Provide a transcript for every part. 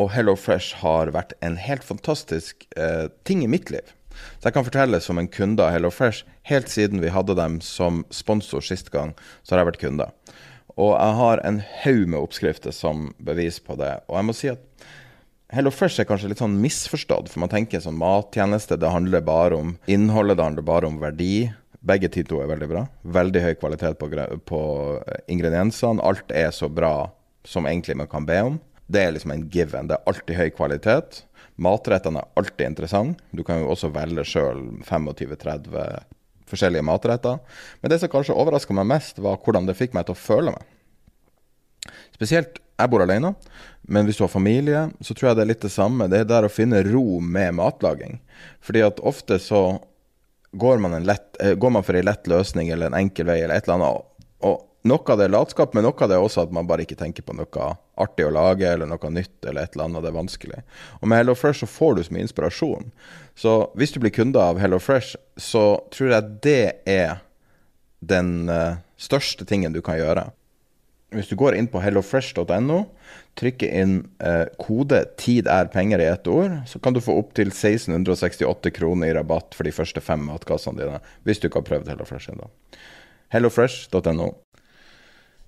Og HelloFresh har vært en helt fantastisk eh, ting i mitt liv. Så jeg kan fortelle som en kunde av HelloFresh, helt siden vi hadde dem som sponsor sist gang, så har jeg vært kunde. Og jeg har en haug med oppskrifter som bevis på det. Og jeg må si at HelloFresh er kanskje litt sånn misforstått, for man tenker sånn mattjeneste, det handler bare om innholdet, det handler bare om verdi. Begge de to er veldig bra. Veldig høy kvalitet på, på ingrediensene. Alt er så bra som egentlig man kan be om. Det er liksom en given. Det er alltid høy kvalitet. Matrettene er alltid interessante. Du kan jo også velge sjøl 25-30 forskjellige matretter. Men det som kanskje overraska meg mest, var hvordan det fikk meg til å føle meg. Spesielt jeg bor alene, men hvis du har familie, så tror jeg det er litt det samme. Det er der å finne ro med matlaging. Fordi at ofte så går man, lett, eh, går man for en lett løsning eller en enkel vei eller et eller annet. Og noe av det er latskap, men noe av det er også at man bare ikke tenker på noe artig å lage eller noe nytt eller et eller annet. Det er vanskelig. Og med HelloFresh så får du så mye inspirasjon. Så hvis du blir kunde av HelloFresh, så tror jeg det er den eh, største tingen du kan gjøre. Hvis du går inn på hellofresh.no, trykker inn eh, kode 'tid er penger' i ett ord, så kan du få opptil 1668 kroner i rabatt for de første fem matkassene dine, hvis du ikke har prøvd Hellofresh ennå. Hellofresh.no.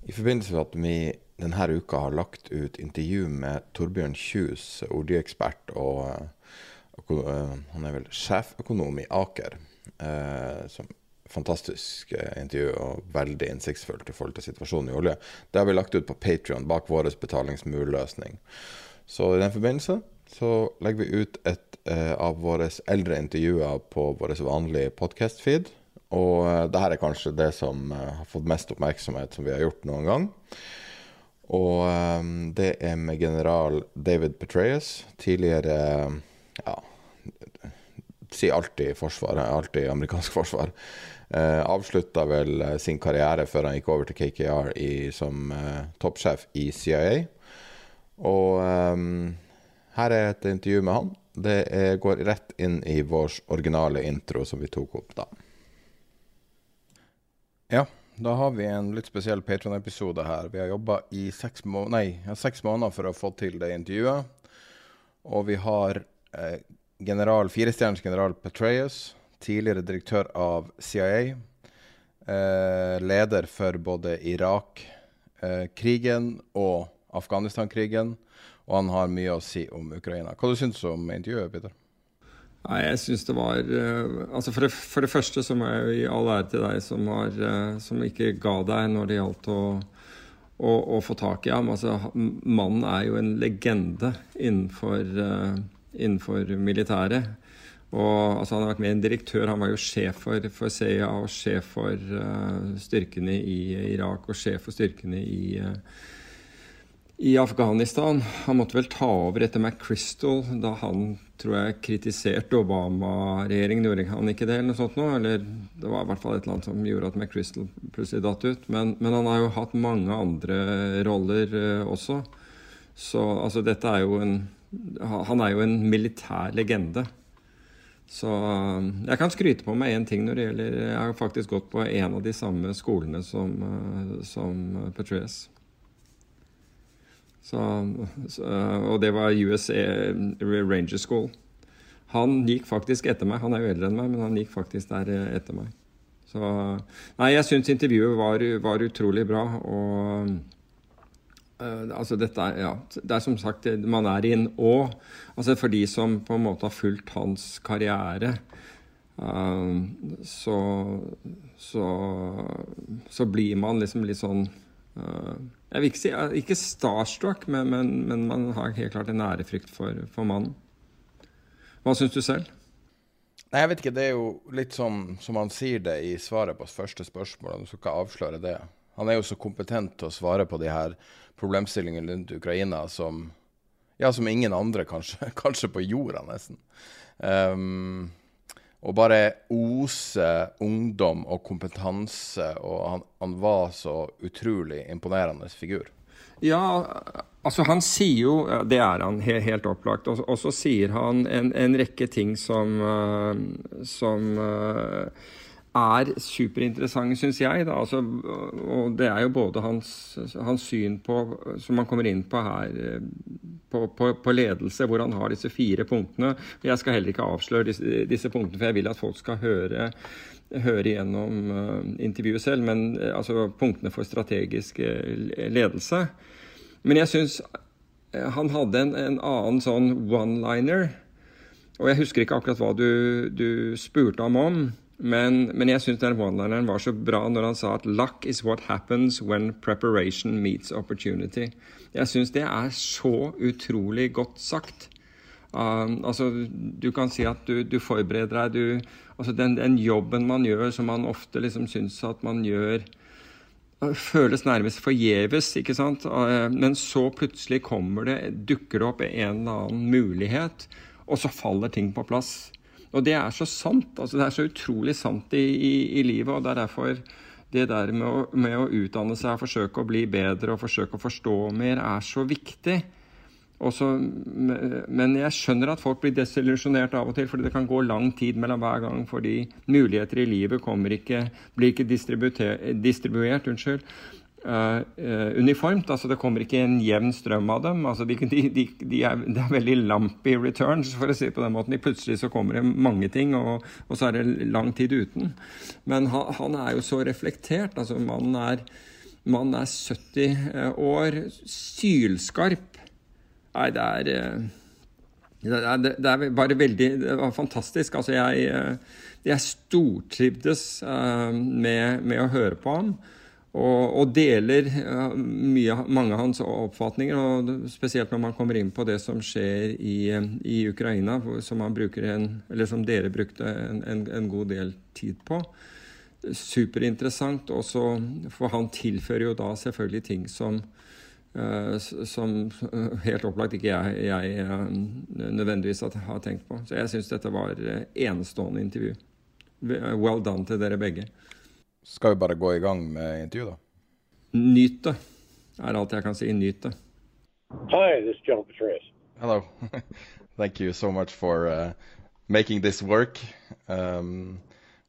I forbindelse med at vi denne uka har lagt ut intervju med Torbjørn Kjus, oljeekspert, og eh, eh, han er vel sjeføkonom i Aker. Eh, som fantastisk eh, intervju og veldig innsiktsfullt i forhold til situasjonen i olje. Det har vi lagt ut på Patrion bak vår betalingsmurløsning. Så i den forbindelse så legger vi ut et eh, av våre eldre intervjuer på vår vanlige podcast-feed. Og eh, det her er kanskje det som eh, har fått mest oppmerksomhet som vi har gjort noen gang. Og eh, det er med general David Petraeus, tidligere ja, si alltid Forsvaret, alltid amerikansk forsvar. Eh, avslutta vel sin karriere før han gikk over til KKR i, som eh, toppsjef i CIA. Og eh, her er et intervju med han. Det er, går rett inn i vår originale intro som vi tok opp da. Ja, da har vi en litt spesiell Patron-episode her. Vi har jobba i seks, må nei, seks måneder for å få til det intervjuet. Og vi har eh, general, firestjerners general Petraeus, tidligere direktør av CIA, eh, leder for både Irak-krigen og Afghanistan-krigen, og han har mye å si om Ukraina. Hva du syns du om intervjuet, Peter? Nei, jeg syns det var eh, Altså for det, for det første så må jeg jo gi all ære til deg som, var, eh, som ikke ga deg når det gjaldt å, å, å få tak i ham. Altså, mannen er jo en legende innenfor, eh, innenfor militæret. Og altså, Han har vært mer en direktør. Han var jo sjef for, for CIA og sjef for uh, styrkene i Irak og sjef for styrkene i eh, i Afghanistan. Han måtte vel ta over etter McChrystal da han tror jeg kritiserte Obama-regjeringen. Gjorde han ikke det, eller noe sånt nå? Eller det var i hvert fall et eller annet som gjorde at McChrystal plutselig datt ut. Men, men han har jo hatt mange andre roller eh, også. Så altså dette er jo en Han er jo en militær legende. Så eh, jeg kan skryte på meg én ting når det gjelder Jeg har faktisk gått på en av de samme skolene som, eh, som Petraeus. Så, og det var USA Ranger School. Han gikk faktisk etter meg. Han er jo eldre enn meg, men han gikk faktisk der eh, etter meg. Så Nei, jeg syns intervjuet var, var, utrolig bra. Og uh, altså dette er Ja, det er som sagt Man er i en å. Altså for de som på en måte har fulgt hans karriere, uh, så, så, så blir man liksom litt sånn uh, Jeg vil ikke si ikke starstruck, men, men, men, man har helt klart en ærefrykt for, for mannen. Hva syns du selv? Nei, jeg vet ikke. Det er jo litt sånn som han sier det i svaret på første spørsmål. Du skal ikke avsløre det. Han er jo så kompetent til å svare på de her problemstillingene rundt Ukraina som ja, som ingen andre, kanskje, kanskje på jorda, nesten. Um, og bare ose ungdom og kompetanse, og han, han var så utrolig imponerende figur. Ja, altså han sier jo Det er han helt, opplagt. Og, så sier han en, en rekke ting som, uh, som uh, er superinteressant, syns jeg. Altså, og det er jo både hans, hans, syn på, som han kommer inn på her, eh, på, på, på, ledelse, hvor han har disse fire punktene. Jeg skal heller ikke avsløre disse, disse punktene, for jeg vil at folk skal høre høre gjennom uh, intervjuet selv, men uh, altså punktene for strategisk ledelse. Men jeg syns han hadde en, en annen sånn one-liner. Og jeg husker ikke akkurat hva du, du spurte ham om, men, men jeg syns one-lineren var så bra når han sa at 'luck is what happens when preparation meets opportunity'. Jeg syns det er så utrolig godt sagt. Um, altså, du kan si at du, du forbereder deg du, altså den, den, jobben man gjør som man ofte liksom syns at man gjør uh, Føles nærmest forgjeves, ikke sant. Uh, men så plutselig kommer det, dukker det opp en eller annen mulighet, og så faller ting på plass. Og det er så sant. altså Det er så utrolig sant i, i, i livet. og det er derfor det der med å, med å utdanne seg, forsøke å bli bedre og forsøke å forstå mer, er så viktig. Også, men jeg skjønner at folk blir desillusjonert av og til, fordi det kan gå lang tid mellom hver gang fordi muligheter i livet ikke, blir ikke distribuert. unnskyld, uniformt. altså Det kommer ikke en jevn strøm av dem. altså de, de, de er, Det er veldig lumpy returns, for å si det på den måten. Plutselig så kommer det mange ting, og, og så er det lang tid uten. Men han, han er jo så reflektert. altså Mannen er, mannen er 70 eh, år, sylskarp Nei, det er eh, det er, det er, bare veldig Det var fantastisk. Altså, jeg, eh, jeg stortrivdes eh, med, med, å høre på ham. Og, og deler mye, mange av hans oppfatninger, og spesielt når man kommer inn på det som skjer i, i Ukraina, som, en, som, dere brukte en, en, en, god del tid på. Superinteressant. Også, for han tilfører jo da selvfølgelig ting som, Eh, som helt opplagt ikke jeg, jeg eh, nødvendigvis har tenkt på. Så jeg syns dette var eh, enestående intervju. Well done til dere begge. Skal vi bare gå i gang med intervjuet, da? Nyt det, er alt jeg kan si. Nyt det. Hi, this is John Petraeus. Hello. Thank you so much for uh, making this work. Um,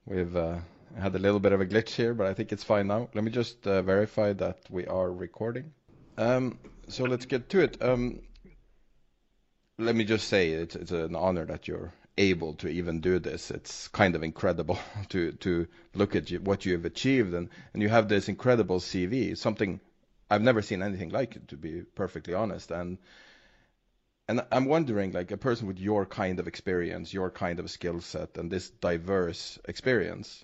we've uh, had a little bit of a glitch here, but I think it's fine now. Let me just uh, verify that we are recording. Um, so let's get to it. Um, let me just say it's, it's an honor that you're able to even do this. It's kind of incredible to to look at you, what you have achieved, and and you have this incredible CV, something I've never seen anything like it, to be perfectly honest. And and I'm wondering, like a person with your kind of experience, your kind of skill set, and this diverse experience,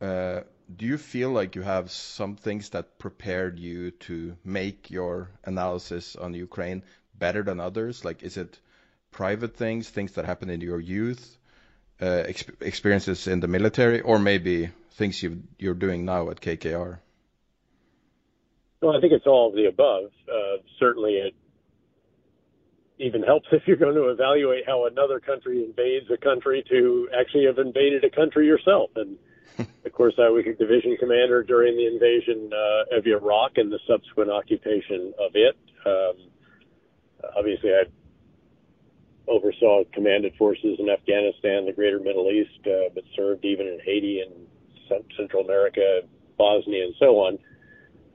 uh, do you feel like you have some things that prepared you to make your analysis on Ukraine better than others? Like, is it private things, things that happened in your youth, uh, exp experiences in the military, or maybe things you you're doing now at KKR? Well, I think it's all of the above. Uh, certainly, it even helps if you're going to evaluate how another country invades a country to actually have invaded a country yourself. And of course, I was a division commander during the invasion uh, of Iraq and the subsequent occupation of it. Um, obviously, I oversaw commanded forces in Afghanistan, the greater Middle East, uh, but served even in Haiti and Central America, Bosnia, and so on.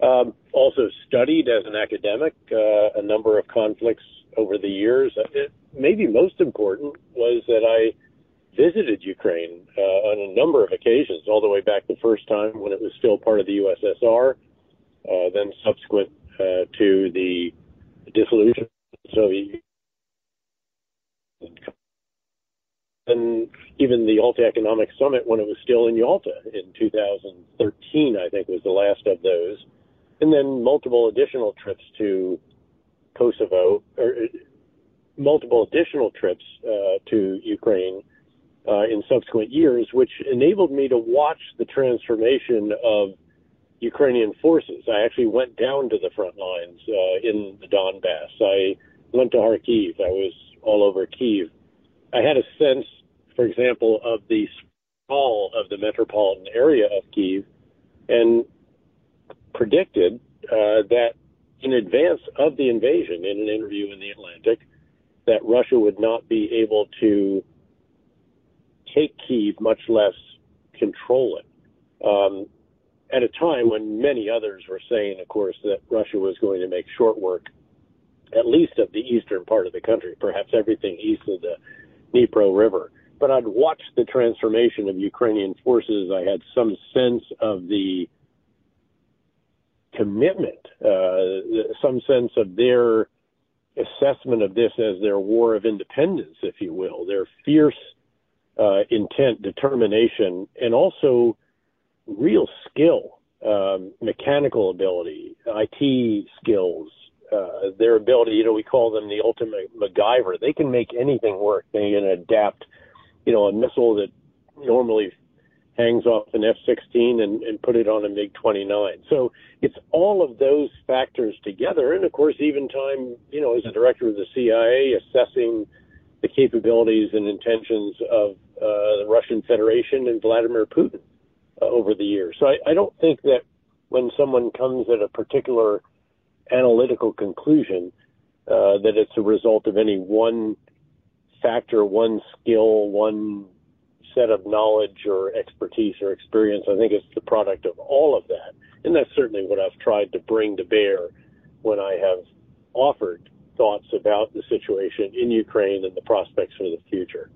Um, also studied as an academic uh, a number of conflicts over the years. It, maybe most important was that I visited Ukraine uh, on a number of occasions, all the way back the first time when it was still part of the USSR, uh, then subsequent uh, to the dissolution of the Soviet and even the Yalta Economic Summit when it was still in Yalta in 2013, I think was the last of those, and then multiple additional trips to Kosovo, or uh, multiple additional trips uh, to Ukraine uh, in subsequent years, which enabled me to watch the transformation of Ukrainian forces. I actually went down to the front lines uh, in the Donbass. I went to Kharkiv. I was all over Kiev. I had a sense, for example, of the sprawl of the metropolitan area of Kiev and predicted uh, that in advance of the invasion in an interview in the Atlantic that Russia would not be able to take Kiev, much less control it. Um, at a time when many others were saying, of course, that Russia was going to make short work, at least of the eastern part of the country, perhaps everything east of the Dnipro River. But I'd watched the transformation of Ukrainian forces. I had some sense of the commitment, uh, some sense of their assessment of this as their war of independence, if you will, their fierce uh, intent, determination, and also real skill, um, mechanical ability, IT skills, uh, their ability, you know, we call them the ultimate MacGyver. They can make anything work. They can adapt, you know, a missile that normally hangs off an F-16 and, and put it on a MiG-29. So it's all of those factors together. And of course, even time, you know, as a director of the CIA, assessing the capabilities and intentions of uh, the Russian Federation and Vladimir Putin uh, over the years. So I, I don't think that when someone comes at a particular analytical conclusion uh, that it's a result of any one factor, one skill, one set of knowledge or expertise or experience. I think it's the product of all of that. And that's certainly what I've tried to bring to bear when I have offered thoughts about the situation in Ukraine and the prospects for the future.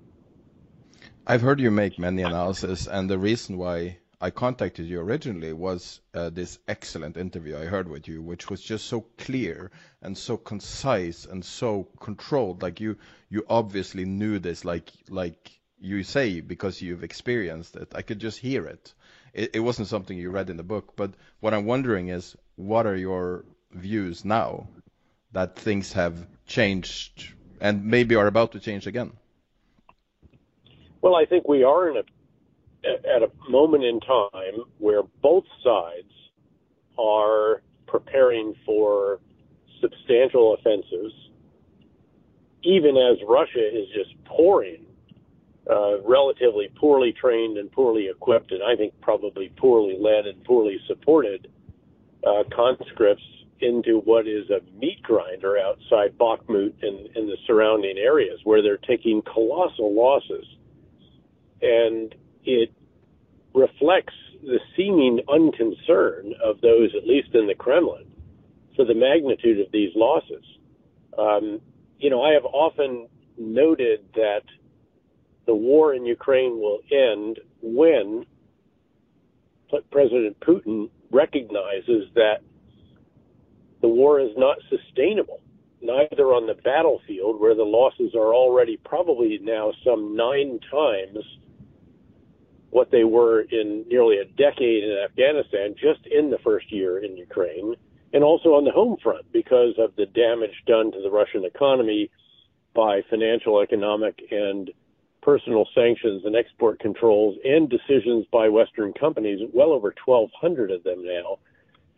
I've heard you make many analyses, and the reason why I contacted you originally was uh, this excellent interview I heard with you, which was just so clear and so concise and so controlled. Like you, you obviously knew this, like like you say, because you've experienced it. I could just hear it. It, it wasn't something you read in the book. But what I'm wondering is, what are your views now that things have changed and maybe are about to change again? Well, I think we are in a at a moment in time where both sides are preparing for substantial offensives, even as Russia is just pouring uh, relatively poorly trained and poorly equipped, and I think probably poorly led and poorly supported uh, conscripts into what is a meat grinder outside Bakhmut and, and the surrounding areas where they're taking colossal losses. And it reflects the seeming unconcern of those, at least in the Kremlin, for the magnitude of these losses. Um, you know, I have often noted that the war in Ukraine will end when President Putin recognizes that the war is not sustainable, neither on the battlefield, where the losses are already probably now some nine times what they were in nearly a decade in Afghanistan just in the first year in Ukraine, and also on the home front because of the damage done to the Russian economy by financial, economic, and personal sanctions and export controls and decisions by Western companies, well over 1,200 of them now,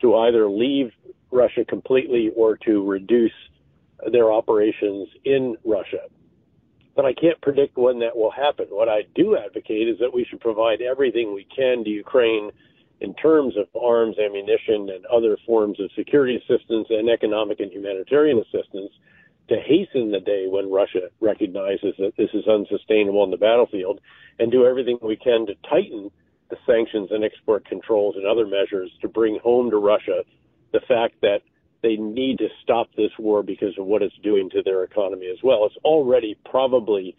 to either leave Russia completely or to reduce their operations in Russia but I can't predict when that will happen. What I do advocate is that we should provide everything we can to Ukraine in terms of arms, ammunition, and other forms of security assistance and economic and humanitarian assistance to hasten the day when Russia recognizes that this is unsustainable on the battlefield and do everything we can to tighten the sanctions and export controls and other measures to bring home to Russia the fact that they need to stop this war because of what it's doing to their economy as well. It's already probably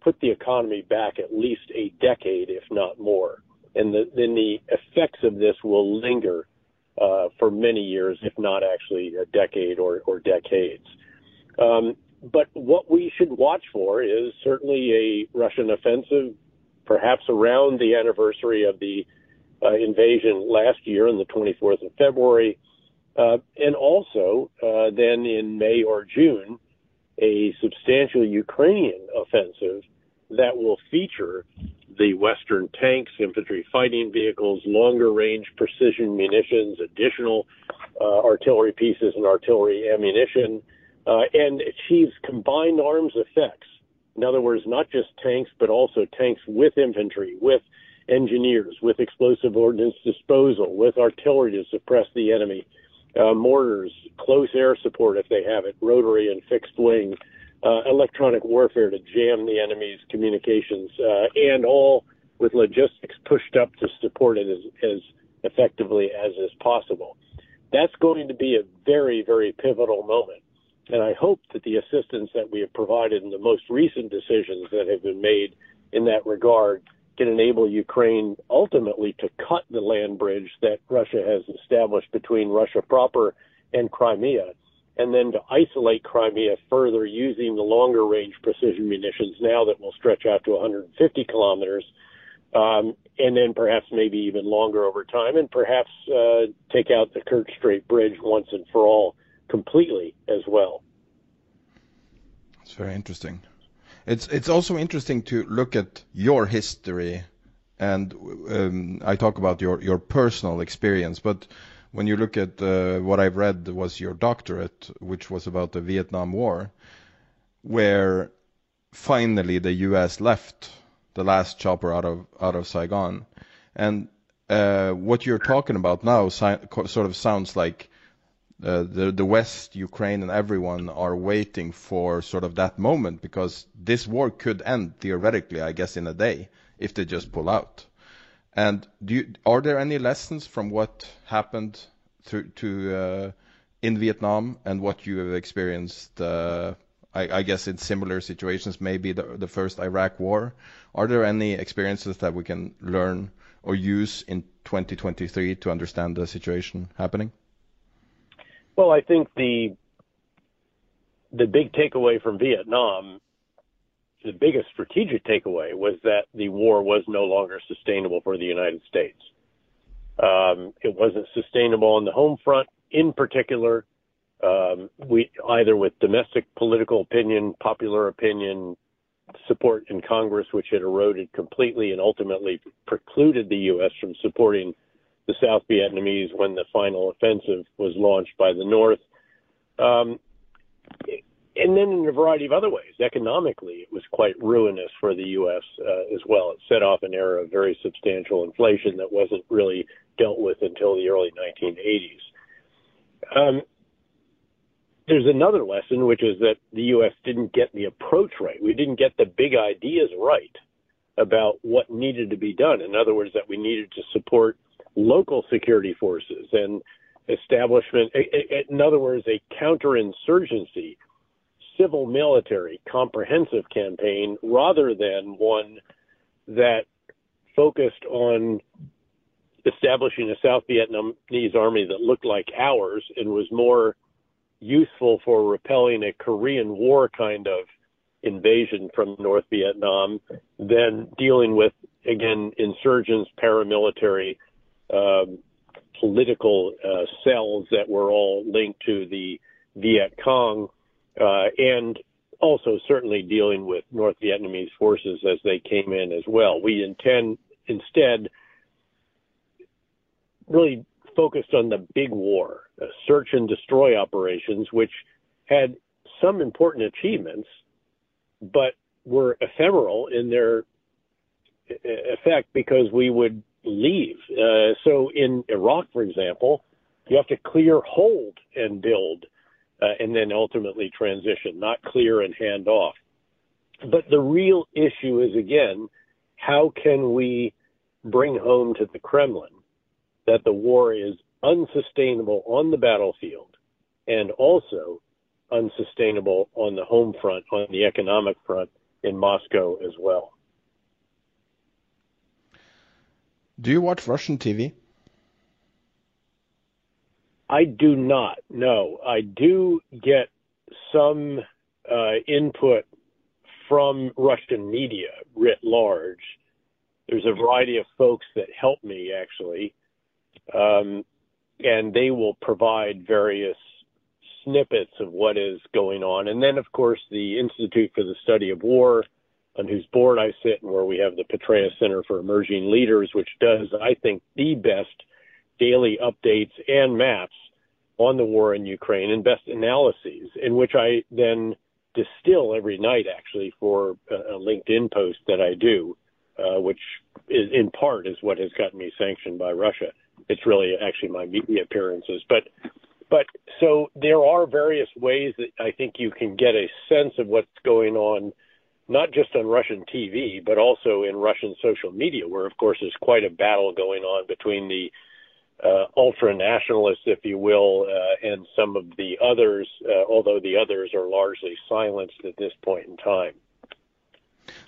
put the economy back at least a decade, if not more. And the, then the effects of this will linger uh, for many years, if not actually a decade or, or decades. Um, but what we should watch for is certainly a Russian offensive, perhaps around the anniversary of the uh, invasion last year on the 24th of February, uh, and also uh, then in May or June, a substantial Ukrainian offensive that will feature the Western tanks, infantry fighting vehicles, longer range precision munitions, additional uh, artillery pieces and artillery ammunition, uh, and achieves combined arms effects. In other words, not just tanks, but also tanks with infantry, with engineers, with explosive ordnance disposal, with artillery to suppress the enemy, uh, mortars, close air support if they have it, rotary and fixed wing, uh, electronic warfare to jam the enemy's communications, uh, and all with logistics pushed up to support it as, as effectively as is possible. That's going to be a very, very pivotal moment. And I hope that the assistance that we have provided in the most recent decisions that have been made in that regard can enable Ukraine ultimately to cut the land bridge that Russia has established between Russia proper and Crimea, and then to isolate Crimea further using the longer range precision munitions now that will stretch out to 150 kilometers, um, and then perhaps maybe even longer over time, and perhaps uh, take out the Kerch Strait Bridge once and for all completely as well. It's very interesting. It's it's also interesting to look at your history, and um, I talk about your your personal experience. But when you look at uh, what I've read was your doctorate, which was about the Vietnam War, where finally the U.S. left the last chopper out of out of Saigon, and uh, what you're talking about now si- sort of sounds like the the West, Ukraine, and everyone are waiting for sort of that moment because this war could end theoretically, I guess, in a day if they just pull out. And do you, are there any lessons from what happened to, to uh, in Vietnam and what you have experienced? Uh, I, I, guess in similar situations, maybe the, the first Iraq War. Are there any experiences that we can learn or use in 2023 to understand the situation happening? Well, I think the the big takeaway from Vietnam, the biggest strategic takeaway was that the war was no longer sustainable for the United States. Um, it wasn't sustainable on the home front, in particular. Um, we either with domestic political opinion, popular opinion, support in Congress, which had eroded completely and ultimately precluded the U.S. from supporting the South Vietnamese when the final offensive was launched by the North. Um, and then in a variety of other ways. Economically, it was quite ruinous for the U.S. Uh, as well. It set off an era of very substantial inflation that wasn't really dealt with until the early 1980s. Um, there's another lesson, which is that the U.S. didn't get the approach right. We didn't get the big ideas right about what needed to be done. In other words, that we needed to support local security forces and establishment, in other words, a counterinsurgency, civil military comprehensive campaign rather than one that focused on establishing a South Vietnamese army that looked like ours and was more useful for repelling a Korean War kind of invasion from North Vietnam than dealing with, again, insurgents, paramilitary um, political uh, cells that were all linked to the Viet Cong, uh, and also certainly dealing with North Vietnamese forces as they came in as well. We intend instead really focused on the big war, uh, search and destroy operations, which had some important achievements, but were ephemeral in their effect because we would leave. Uh, so in Iraq, for example, you have to clear, hold, and build, uh, and then ultimately transition, not clear and hand off. But the real issue is again, how can we bring home to the Kremlin that the war is unsustainable on the battlefield and also unsustainable on the home front, on the economic front, in Moscow as well. Do you watch Russian TV? I do not. No, I do get some uh, input from Russian media writ large. There's a variety of folks that help me actually, um, and they will provide various snippets of what is going on. And then, of course, the Institute for the Study of War, on whose board I sit, and where we have the Petraeus Center for Emerging Leaders, which does, I think, the best daily updates and maps on the war in Ukraine and best analyses, in which I then distill every night, actually, for a LinkedIn post that I do, uh, which is in part is what has gotten me sanctioned by Russia. It's really actually my media appearances, but but so there are various ways that I think you can get a sense of what's going on, not just on Russian TV, but also in Russian social media, where, of course, there's quite a battle going on between the uh, ultra nationalists, if you will, uh, and some of the others, uh, although the others are largely silenced at this point in time.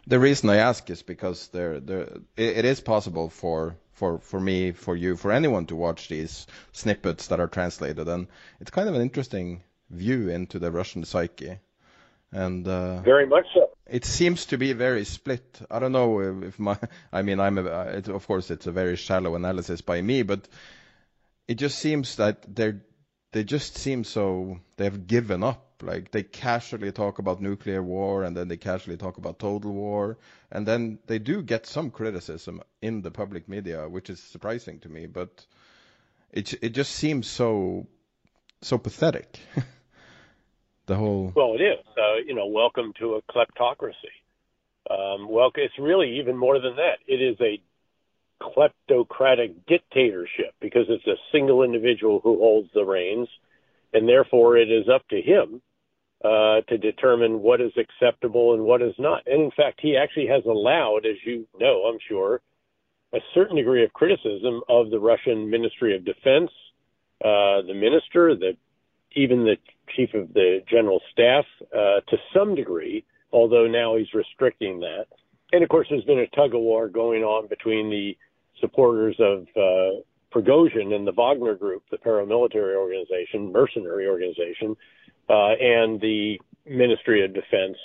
The reason I ask is because there, there, it is possible for for for me, for you, for anyone to watch these snippets that are translated, and it's kind of an interesting view into the Russian psyche. And uh, very much so. It seems to be very split. I don't know if my, I mean, I'm a, it, of course it's a very shallow analysis by me, but it just seems that they're they just seem so they've given up like they casually talk about nuclear war and then they casually talk about total war and then they do get some criticism in the public media, which is surprising to me. But it it just seems so so pathetic. the whole well, it is. Uh, you know, welcome to a kleptocracy. Um, well, it's really even more than that. It is a kleptocratic dictatorship because it's a single individual who holds the reins, and therefore it is up to him uh, to determine what is acceptable and what is not. And in fact, he actually has allowed, as you know, I'm sure, a certain degree of criticism of the Russian Ministry of Defense, uh, the minister, the even the chief of the general staff, uh, to some degree. Although now he's restricting that, and of course, there's been a tug of war going on between the supporters of uh, Prigozhin and the Wagner Group, the paramilitary organization, mercenary organization, uh, and the Ministry of Defense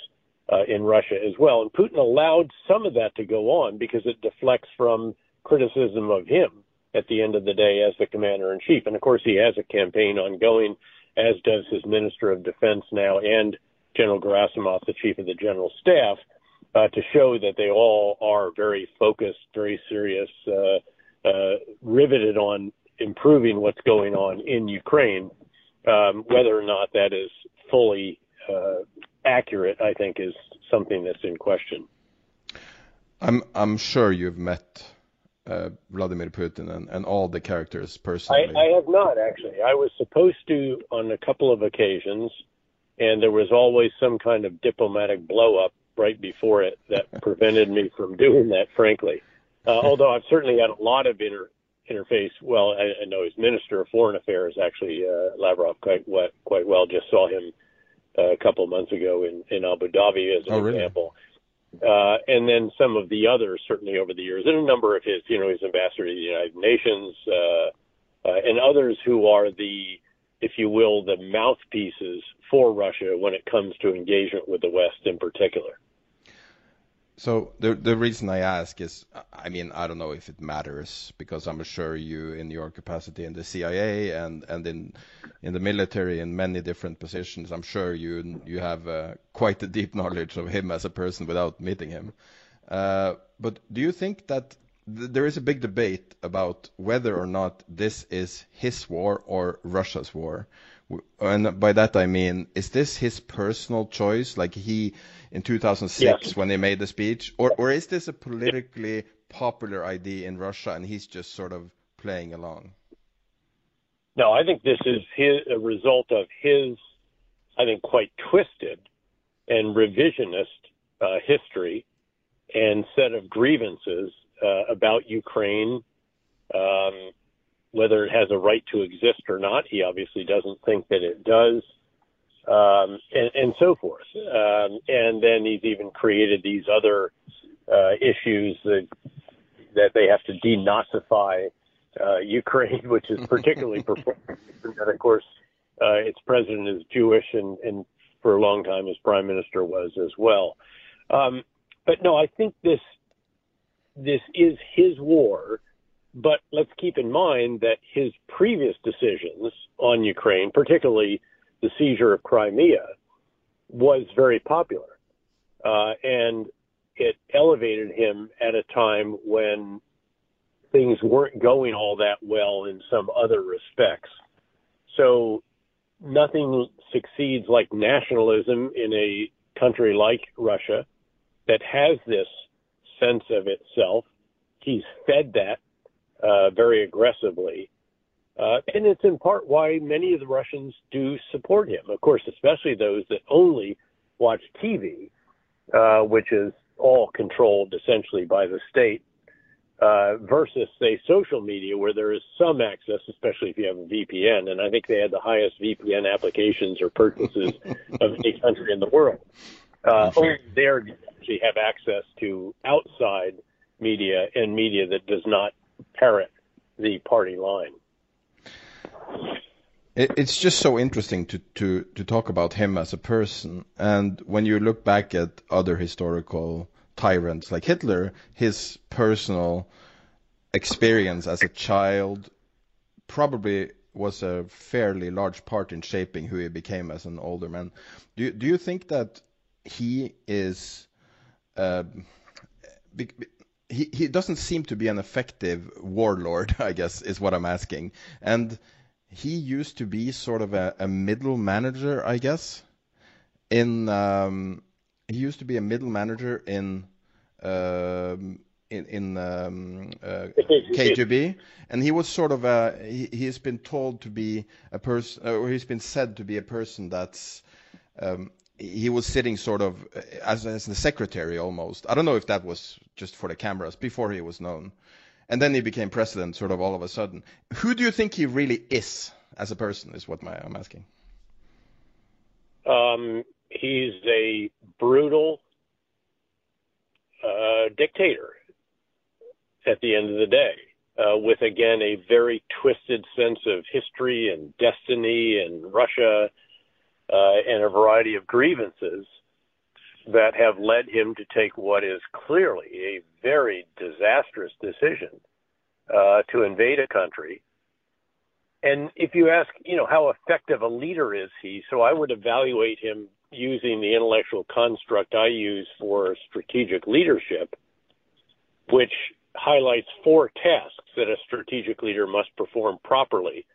uh, in Russia as well. And Putin allowed some of that to go on because it deflects from criticism of him at the end of the day as the commander in chief. And of course, he has a campaign ongoing, as does his Minister of Defense now and General Gerasimov, the chief of the general staff, uh, to show that they all are very focused, very serious, uh, uh, riveted on improving what's going on in Ukraine um, whether or not that is fully uh, accurate, I think, is something that's in question. I'm I'm sure you've met uh, Vladimir Putin and, and all the characters personally. I, I have not actually. I was supposed to on a couple of occasions, and there was always some kind of diplomatic blow up right before it that prevented me from doing that. Frankly, uh, although I've certainly had a lot of inter- interface. Well, I, I know his Minister of Foreign Affairs actually uh, Lavrov quite quite well. Just saw him uh, a couple of months ago in in Abu Dhabi as an oh, really? example. Uh, and then some of the others certainly over the years, and a number of his, you know, his ambassador to the United Nations, uh, uh, and others who are the, if you will, the mouthpieces for Russia when it comes to engagement with the West in particular. So the the reason I ask is, I mean, I don't know if it matters because I'm sure you, in your capacity in the CIA and and in in the military in many different positions, I'm sure you you have uh, quite a deep knowledge of him as a person without meeting him. Uh, but do you think that th there is a big debate about whether or not this is his war or Russia's war? And by that I mean, is this his personal choice, like he in 2006 yes. when he made the speech, or or is this a politically popular idea in Russia and he's just sort of playing along? No, I think this is his, a result of his, I think, quite twisted and revisionist uh, history and set of grievances uh, about Ukraine um, whether it has a right to exist or not. He obviously doesn't think that it does. um, and, and so forth. Um, and then he's even created these other uh, issues that that they have to denazify uh, Ukraine, which is particularly performing. And of course, uh, its president is Jewish, and, and for a long time his prime minister was as well. Um, but no, I think this this is his war. But let's keep in mind that his previous decisions on Ukraine, particularly the seizure of Crimea, was very popular. Uh, and it elevated him at a time when things weren't going all that well in some other respects. So nothing succeeds like nationalism in a country like Russia that has this sense of itself. He's fed that uh, very aggressively. Uh, and it's in part why many of the Russians do support him. Of course, especially those that only watch TV, uh, which is all controlled essentially by the state, uh, versus say social media where there is some access, especially if you have a VPN. And I think they had the highest VPN applications or purchases of any country in the world. Uh, only there do you actually have access to outside media and media that does not parrot the party line. It's just so interesting to, to, to talk about him as a person. And when you look back at other historical tyrants like Hitler, his personal experience as a child probably was a fairly large part in shaping who he became as an older man. Do you, do you think that he is uh, he he doesn't seem to be an effective warlord, I guess is what I'm asking. And he used to be sort of a, a middle manager, I guess. In um, he used to be a middle manager in um, in, in um, uh, KGB, and he was sort of a he, he's been told to be a person, or he's been said to be a person that's um, he was sitting sort of uh, as, as the secretary almost. I don't know if that was just for the cameras before he was known. And then he became president sort of all of a sudden. Who do you think he really is as a person is what my, I'm asking. Um, he's a brutal uh, dictator at the end of the day, uh, with again a very twisted sense of history and destiny and Russia and a variety of grievances that have led him to take what is clearly a very disastrous decision uh, to invade a country. And if you ask, you know, how effective a leader is he? So I would evaluate him using the intellectual construct I use for strategic leadership, which highlights four tasks that a strategic leader must perform properly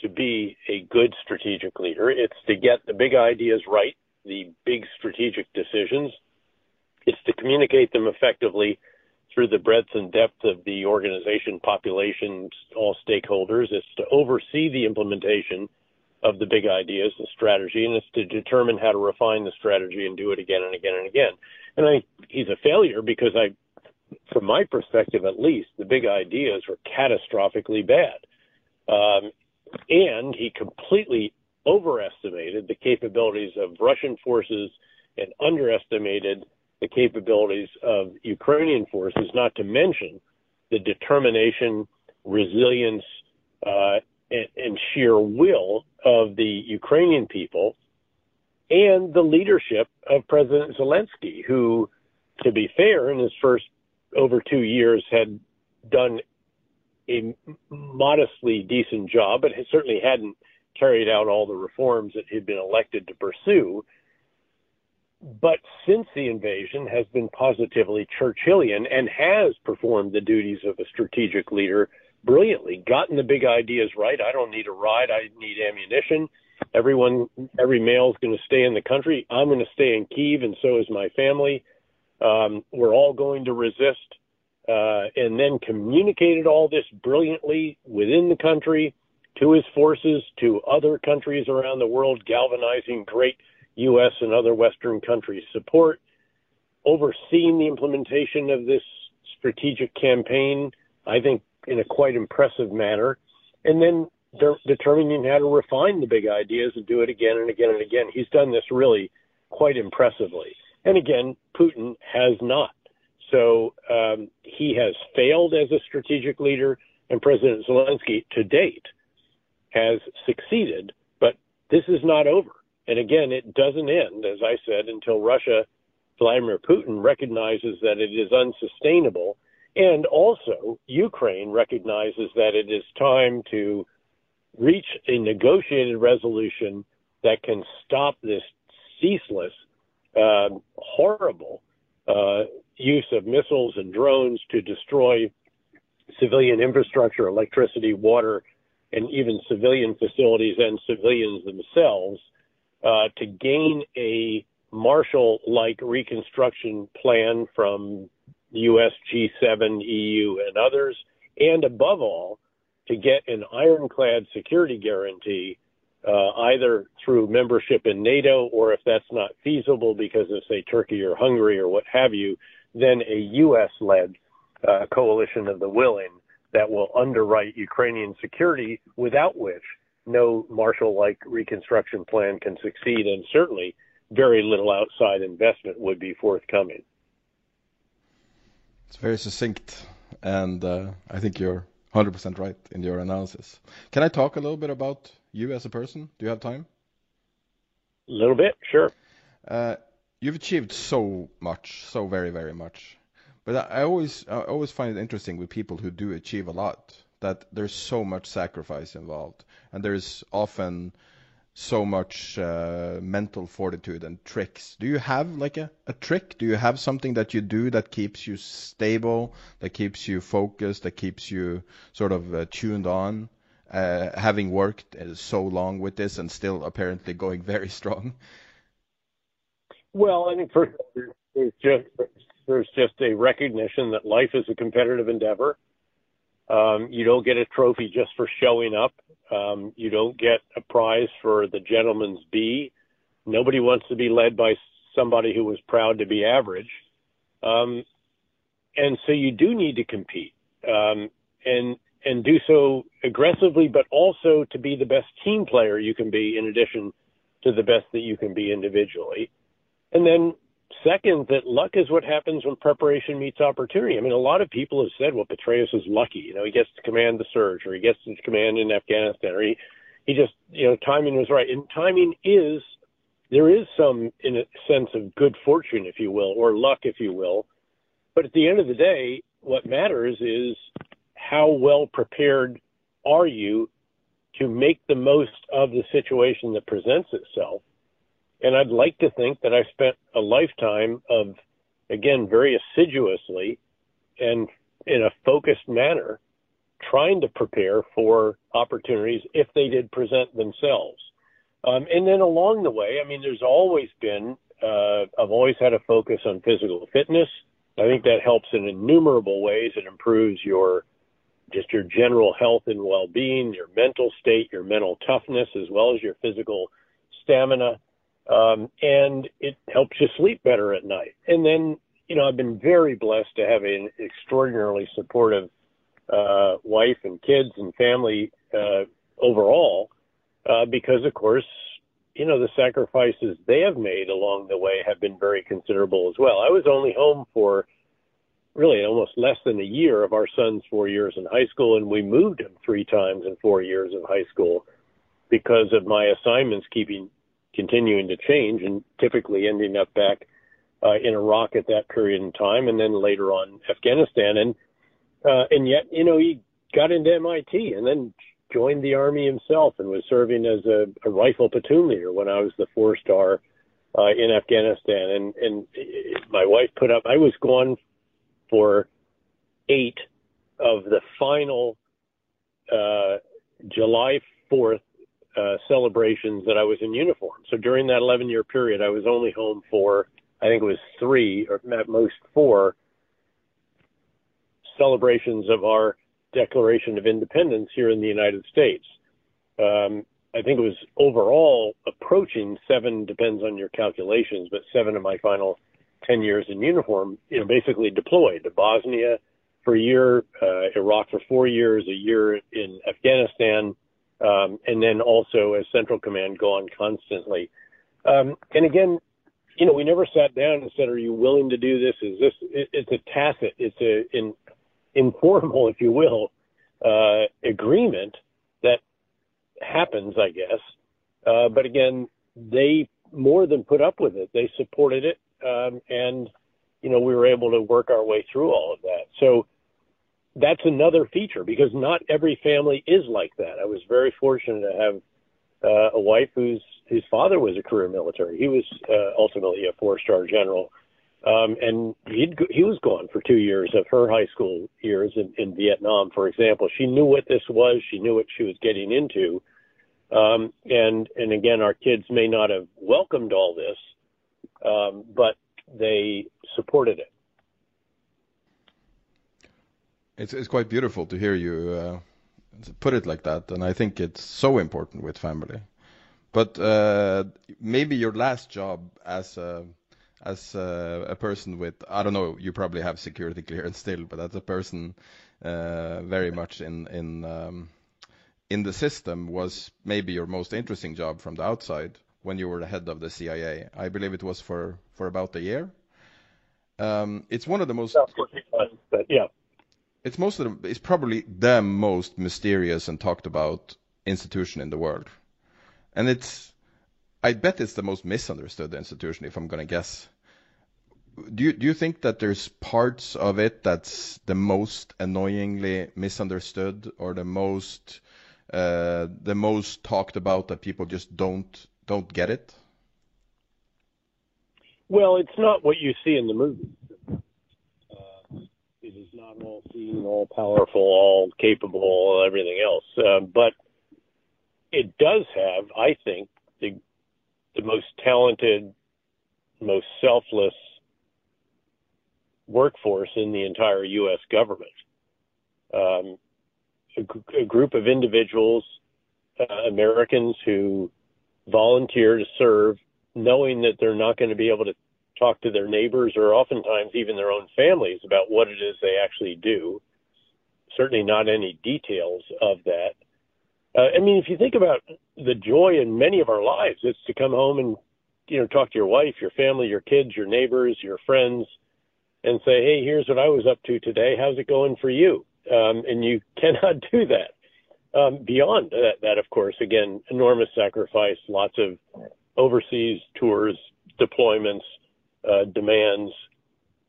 to be a good strategic leader. It's to get the big ideas right, the big strategic decisions. It's to communicate them effectively through the breadth and depth of the organization, population, all stakeholders. It's to oversee the implementation of the big ideas, the strategy, and it's to determine how to refine the strategy and do it again and again and again. And I he's a failure because I, from my perspective at least, the big ideas were catastrophically bad. Um, and he completely overestimated the capabilities of Russian forces and underestimated the capabilities of Ukrainian forces, not to mention the determination, resilience, uh, and, and sheer will of the Ukrainian people and the leadership of President Zelensky, who, to be fair, in his first over two years had done a modestly decent job, but certainly hadn't carried out all the reforms that he'd been elected to pursue. But since the invasion has been positively Churchillian and has performed the duties of a strategic leader brilliantly, gotten the big ideas right. I don't need a ride. I need ammunition. Everyone, every male is going to stay in the country. I'm going to stay in Kiev, and so is my family. Um, we're all going to resist uh, and then communicated all this brilliantly within the country to his forces, to other countries around the world, galvanizing great U.S. and other Western countries' support, overseeing the implementation of this strategic campaign, I think, in a quite impressive manner. And then de- determining how to refine the big ideas and do it again and again and again. He's done this really quite impressively. And again, Putin has not. So um, he has failed as a strategic leader, and President Zelensky, to date, has succeeded. But this is not over. And again, it doesn't end, as I said, until Russia, Vladimir Putin recognizes that it is unsustainable. And also, Ukraine recognizes that it is time to reach a negotiated resolution that can stop this ceaseless, uh, horrible uh, use of missiles and drones to destroy civilian infrastructure, electricity, water, and even civilian facilities and civilians themselves uh, to gain a Marshall like reconstruction plan from US, G7, EU, and others, and above all, to get an ironclad security guarantee, uh, either through membership in NATO or if that's not feasible because of, say, Turkey or Hungary or what have you, then a U.S. led uh, coalition of the willing that will underwrite Ukrainian security, without which no Marshall like reconstruction plan can succeed, and certainly very little outside investment would be forthcoming. It's very succinct, and uh, I think you're 100% right in your analysis. Can I talk a little bit about you as a person? Do you have time? A little bit, sure. Uh, you've achieved so much, so very, very much. But I always, I always find it interesting with people who do achieve a lot that there's so much sacrifice involved, and there's often so much uh, mental fortitude and tricks. Do you have like a, a trick? Do you have something that you do that keeps you stable, that keeps you focused, that keeps you sort of uh, tuned on, uh, having worked uh, so long with this and still apparently going very strong? Well, I think first there's just there's just a recognition that life is a competitive endeavor. Um, you don't get a trophy just for showing up. Um, you don't get a prize for the gentleman's bee. Nobody wants to be led by somebody who was proud to be average. Um, and so you do need to compete um, and and do so aggressively, but also to be the best team player you can be, in addition to the best that you can be individually. And then Second, that luck is what happens when preparation meets opportunity. I mean, a lot of people have said, well, Petraeus is lucky. You know, he gets to command the surge, or he gets to command in Afghanistan, or he, he just, you know, timing was right. And timing is, there is some, in a sense of good fortune, if you will, or luck, if you will. But at the end of the day, what matters is how well prepared are you to make the most of the situation that presents itself and I'd like to think that I spent a lifetime of, again, very assiduously and in a focused manner trying to prepare for opportunities if they did present themselves. Um, and then along the way, I mean, there's always been, uh, I've always had a focus on physical fitness. I think that helps in innumerable ways. It improves your, just your general health and well-being, your mental state, your mental toughness, as well as your physical stamina um, and it helps you sleep better at night. And then, you know, I've been very blessed to have an extraordinarily supportive uh, wife and kids and family uh, overall, uh, because of course, you know, the sacrifices they have made along the way have been very considerable as well. I was only home for really almost less than a year of our son's four years in high school, and we moved him three times in four years of high school because of my assignments keeping continuing to change and typically ending up back uh, in Iraq at that period in time, and then later on Afghanistan. And uh, and yet, you know, he got into MIT and then joined the army himself and was serving as a, a rifle platoon leader when I was the four star uh, in Afghanistan. And and my wife put up. I was gone for eight of the final uh, July 4th uh, celebrations that I was in uniform. So during that 11 year period, I was only home for, I think it was three or at most four celebrations of our Declaration of Independence here in the United States. Um, I think it was overall approaching seven, depends on your calculations, but seven of my final 10 years in uniform, you know, basically deployed to Bosnia for a year, uh, Iraq for four years, a year in Afghanistan, um, and then also as Central Command go on constantly. Um, and again, you know, we never sat down and said, "Are you willing to do this?" Is this? It, it's a tacit, it's a in, informal, if you will, uh, agreement that happens, I guess. Uh, but again, they more than put up with it. They supported it, um, and you know, we were able to work our way through all of that. So that's another feature because not every family is like that. I was very fortunate to have uh, a wife whose his father was a career military. He was uh, ultimately a four star general, um, and he'd he was gone for two years of her high school years in, in Vietnam, for example. She knew what this was. She knew what she was getting into. Um, and and again, our kids may not have welcomed all this, um, but they supported it. It's it's quite beautiful to hear you uh, put it like that, and I think it's so important with family. But uh, maybe your last job as a as a, a, person with I don't know, you probably have security clearance still, but as a person uh, very much in in um, in the system was maybe your most interesting job from the outside when you were the head of the CIA. I believe it was for for about a year. Um, it's one of the most. But yeah it's most of it's probably the most mysterious and talked about institution in the world, and it's I bet it's the most misunderstood institution if I'm gonna guess. Do you do you think that there's parts of it that's the most annoyingly misunderstood or the most uh, the most talked about that people just don't don't get it? Well, it's not what you see in the movies not all seeing, all powerful, all capable, everything else. Uh, but it does have, I think, the the most talented, most selfless workforce in the entire U.S. government. Um, group of individuals, uh, Americans who volunteer to serve, knowing that they're not going to be able to talk to their neighbors or oftentimes even their own families about what it is they actually do. Certainly not any details of that. Uh, I mean, if you think about the joy in many of our lives, it's to come home and, you know, talk to your wife, your family, your kids, your neighbors, your friends, and say, hey, here's what I was up to today. How's it going for you? Um, and you cannot do that. Um, beyond that, that, of course, again, enormous sacrifice, lots of overseas tours, deployments, uh, demands,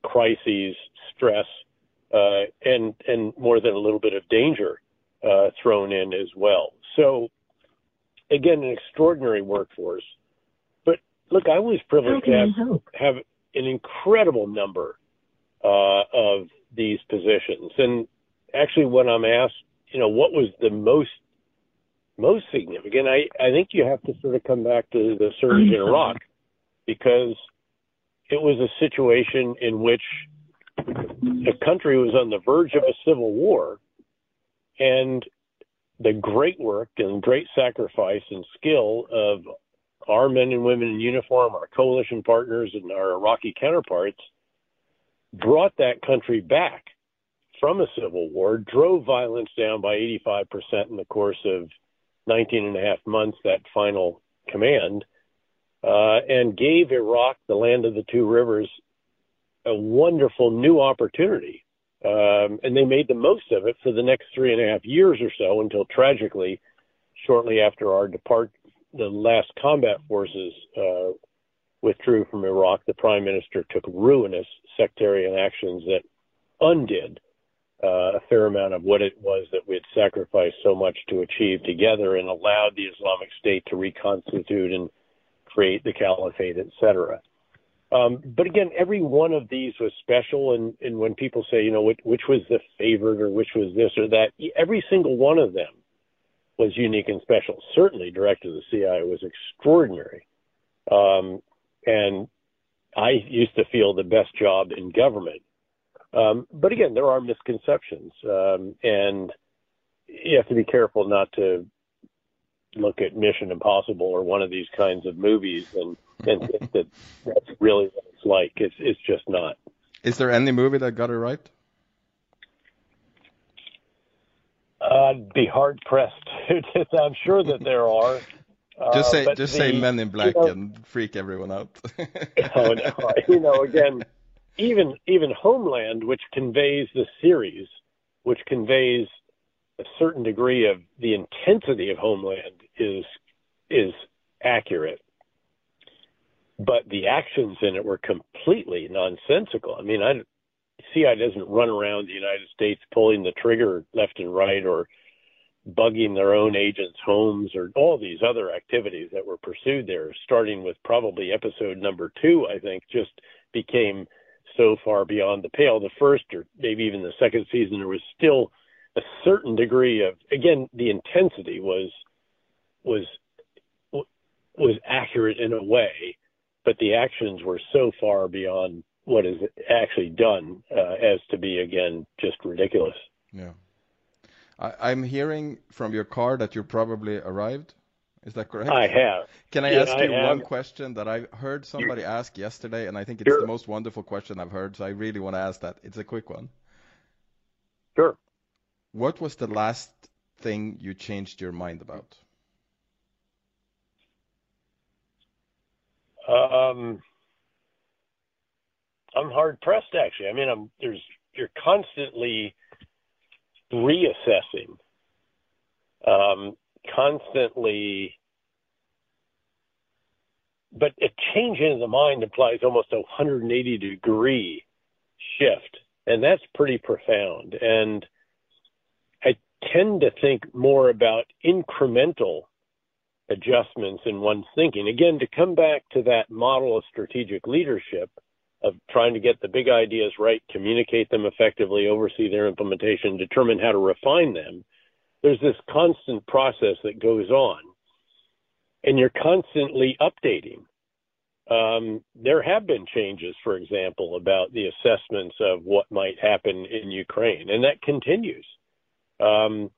crises, stress, uh, and and more than a little bit of danger uh, thrown in as well. So again, an extraordinary workforce. But look, I was privileged to have, have an incredible number uh, of these positions, and actually, when I'm asked, you know, what was the most most significant, I, I think you have to sort of come back to the surge in Iraq because it was a situation in which the country was on the verge of a civil war and the great work and great sacrifice and skill of our men and women in uniform, our coalition partners, and our Iraqi counterparts brought that country back from a civil war, drove violence down by 85% in the course of 19 and a half months, that final command, and gave Iraq, the land of the two rivers, a wonderful new opportunity. Um, and they made the most of it for the next three and a half years or so until tragically, shortly after our depart, the last combat forces uh, withdrew from Iraq, the prime minister took ruinous sectarian actions that undid uh, a fair amount of what it was that we had sacrificed so much to achieve together and allowed the Islamic State to reconstitute and create the caliphate, etc. Um, but again, every one of these was special, and, and when people say, you know, which, which was the favorite or which was this or that, every single one of them was unique and special. Certainly, Director of the CIA was extraordinary, um, and I used to feel the best job in government. Um, but again, there are misconceptions, um, and you have to be careful not to look at Mission Impossible or one of these kinds of movies and and think that that's really what it's like. It's it's just not. Is there any movie that got it right? I'd be hard pressed. I'm sure that there are. Just say, Uh, just but say Men in Black you know- and freak everyone out. oh no, you know, again, even even Homeland, which conveys the series, which conveys a certain degree of the intensity of Homeland, is is accurate. But the actions in it were completely nonsensical. I mean, I CI doesn't run around the United States pulling the trigger left and right or bugging their own agents' homes or all these other activities that were pursued there, starting with probably episode number two, I think, just became so far beyond the pale. The first or maybe even the second season, there was still a certain degree of, again, the intensity was, was, was accurate in a way, but the actions were so far beyond what is actually done uh, as to be, again, just ridiculous. yeah. I, I'm hearing from your car that you probably arrived. Is that correct? I have. Can I Yeah, ask I you one have. question that I heard somebody ask yesterday, and I think it's Sure. the most wonderful question I've heard, so I really want to ask that. It's a quick one. Sure. What was the last thing you changed your mind about? Um, I'm hard pressed actually. I mean, I'm there's you're constantly reassessing, um, constantly. But a change in the mind implies almost a 180 degree shift, and that's pretty profound. And I tend to think more about incremental adjustments in one's thinking. Again, to come back to that model of strategic leadership of trying to get the big ideas right, communicate them effectively, oversee their implementation, determine how to refine them, there's this constant process that goes on. And you're constantly updating. Um, there have been changes, for example, about the assessments of what might happen in Ukraine, and that continues. Um,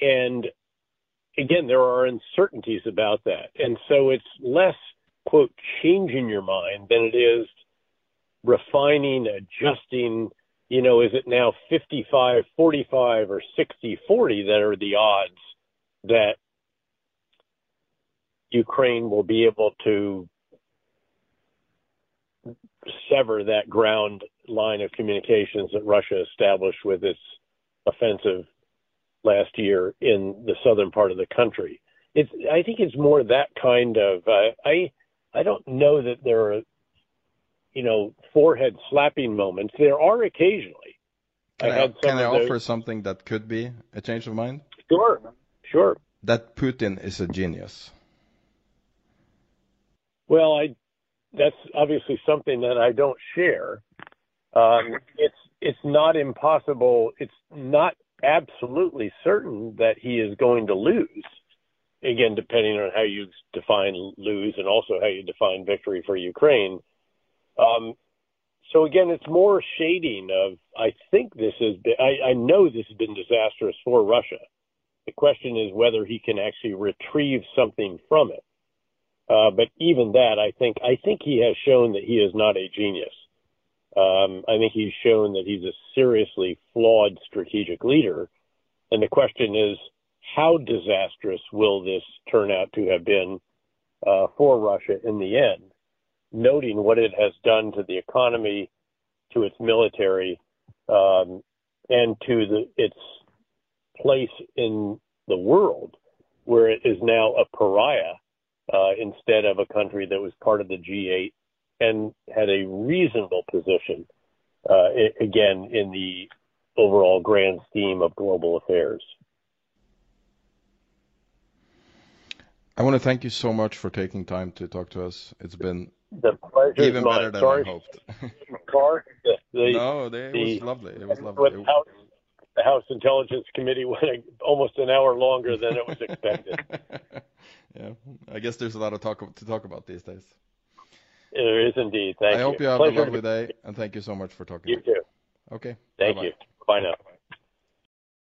and again, there are uncertainties about that. And so it's less, quote, changing your mind than it is refining, adjusting. You know, is it now 55 45 or 60 40 that are the odds that Ukraine will be able to sever that ground line of communications that Russia established with its offensive last year in the southern part of the country. It's I think it's more that kind of uh, I I don't know that there are you know forehead slapping moments. There are occasionally. Can I I, had some can I of those- offer something that could be a change of mind? Sure, sure. That Putin is a genius. Well, I that's obviously something that I don't share. Um, it's it's not impossible. It's not absolutely certain that he is going to lose. Again, depending on how you define lose and also how you define victory for Ukraine. Um, so again, it's more shading of. I think this has been. I, I know this has been disastrous for Russia. The question is whether he can actually retrieve something from it. Uh, but even that, I think, I think he has shown that he is not a genius. Um, I think he's shown that he's a seriously flawed strategic leader. And the question is, how disastrous will this turn out to have been uh, for Russia in the end? Noting what it has done to the economy, to its military, um, and to the, its place in the world, where it is now a pariah uh, instead of a country that was part of the G8 and had a reasonable position, uh, again, in the overall grand scheme of global affairs. I want to thank you so much for taking time to talk to us. It's been The pleasure even mine. better than Sorry, I hoped. Car. The, the, no, they, it was lovely. It was lovely. House, the House Intelligence Committee went almost an hour longer than it was expected. yeah, I guess there's a lot of talk to talk about these days. There is indeed. Thank you. I you. hope you have Pleasure a lovely day, and thank you so much for talking. To me. You too. Okay. Thank bye-bye. you. Bye now.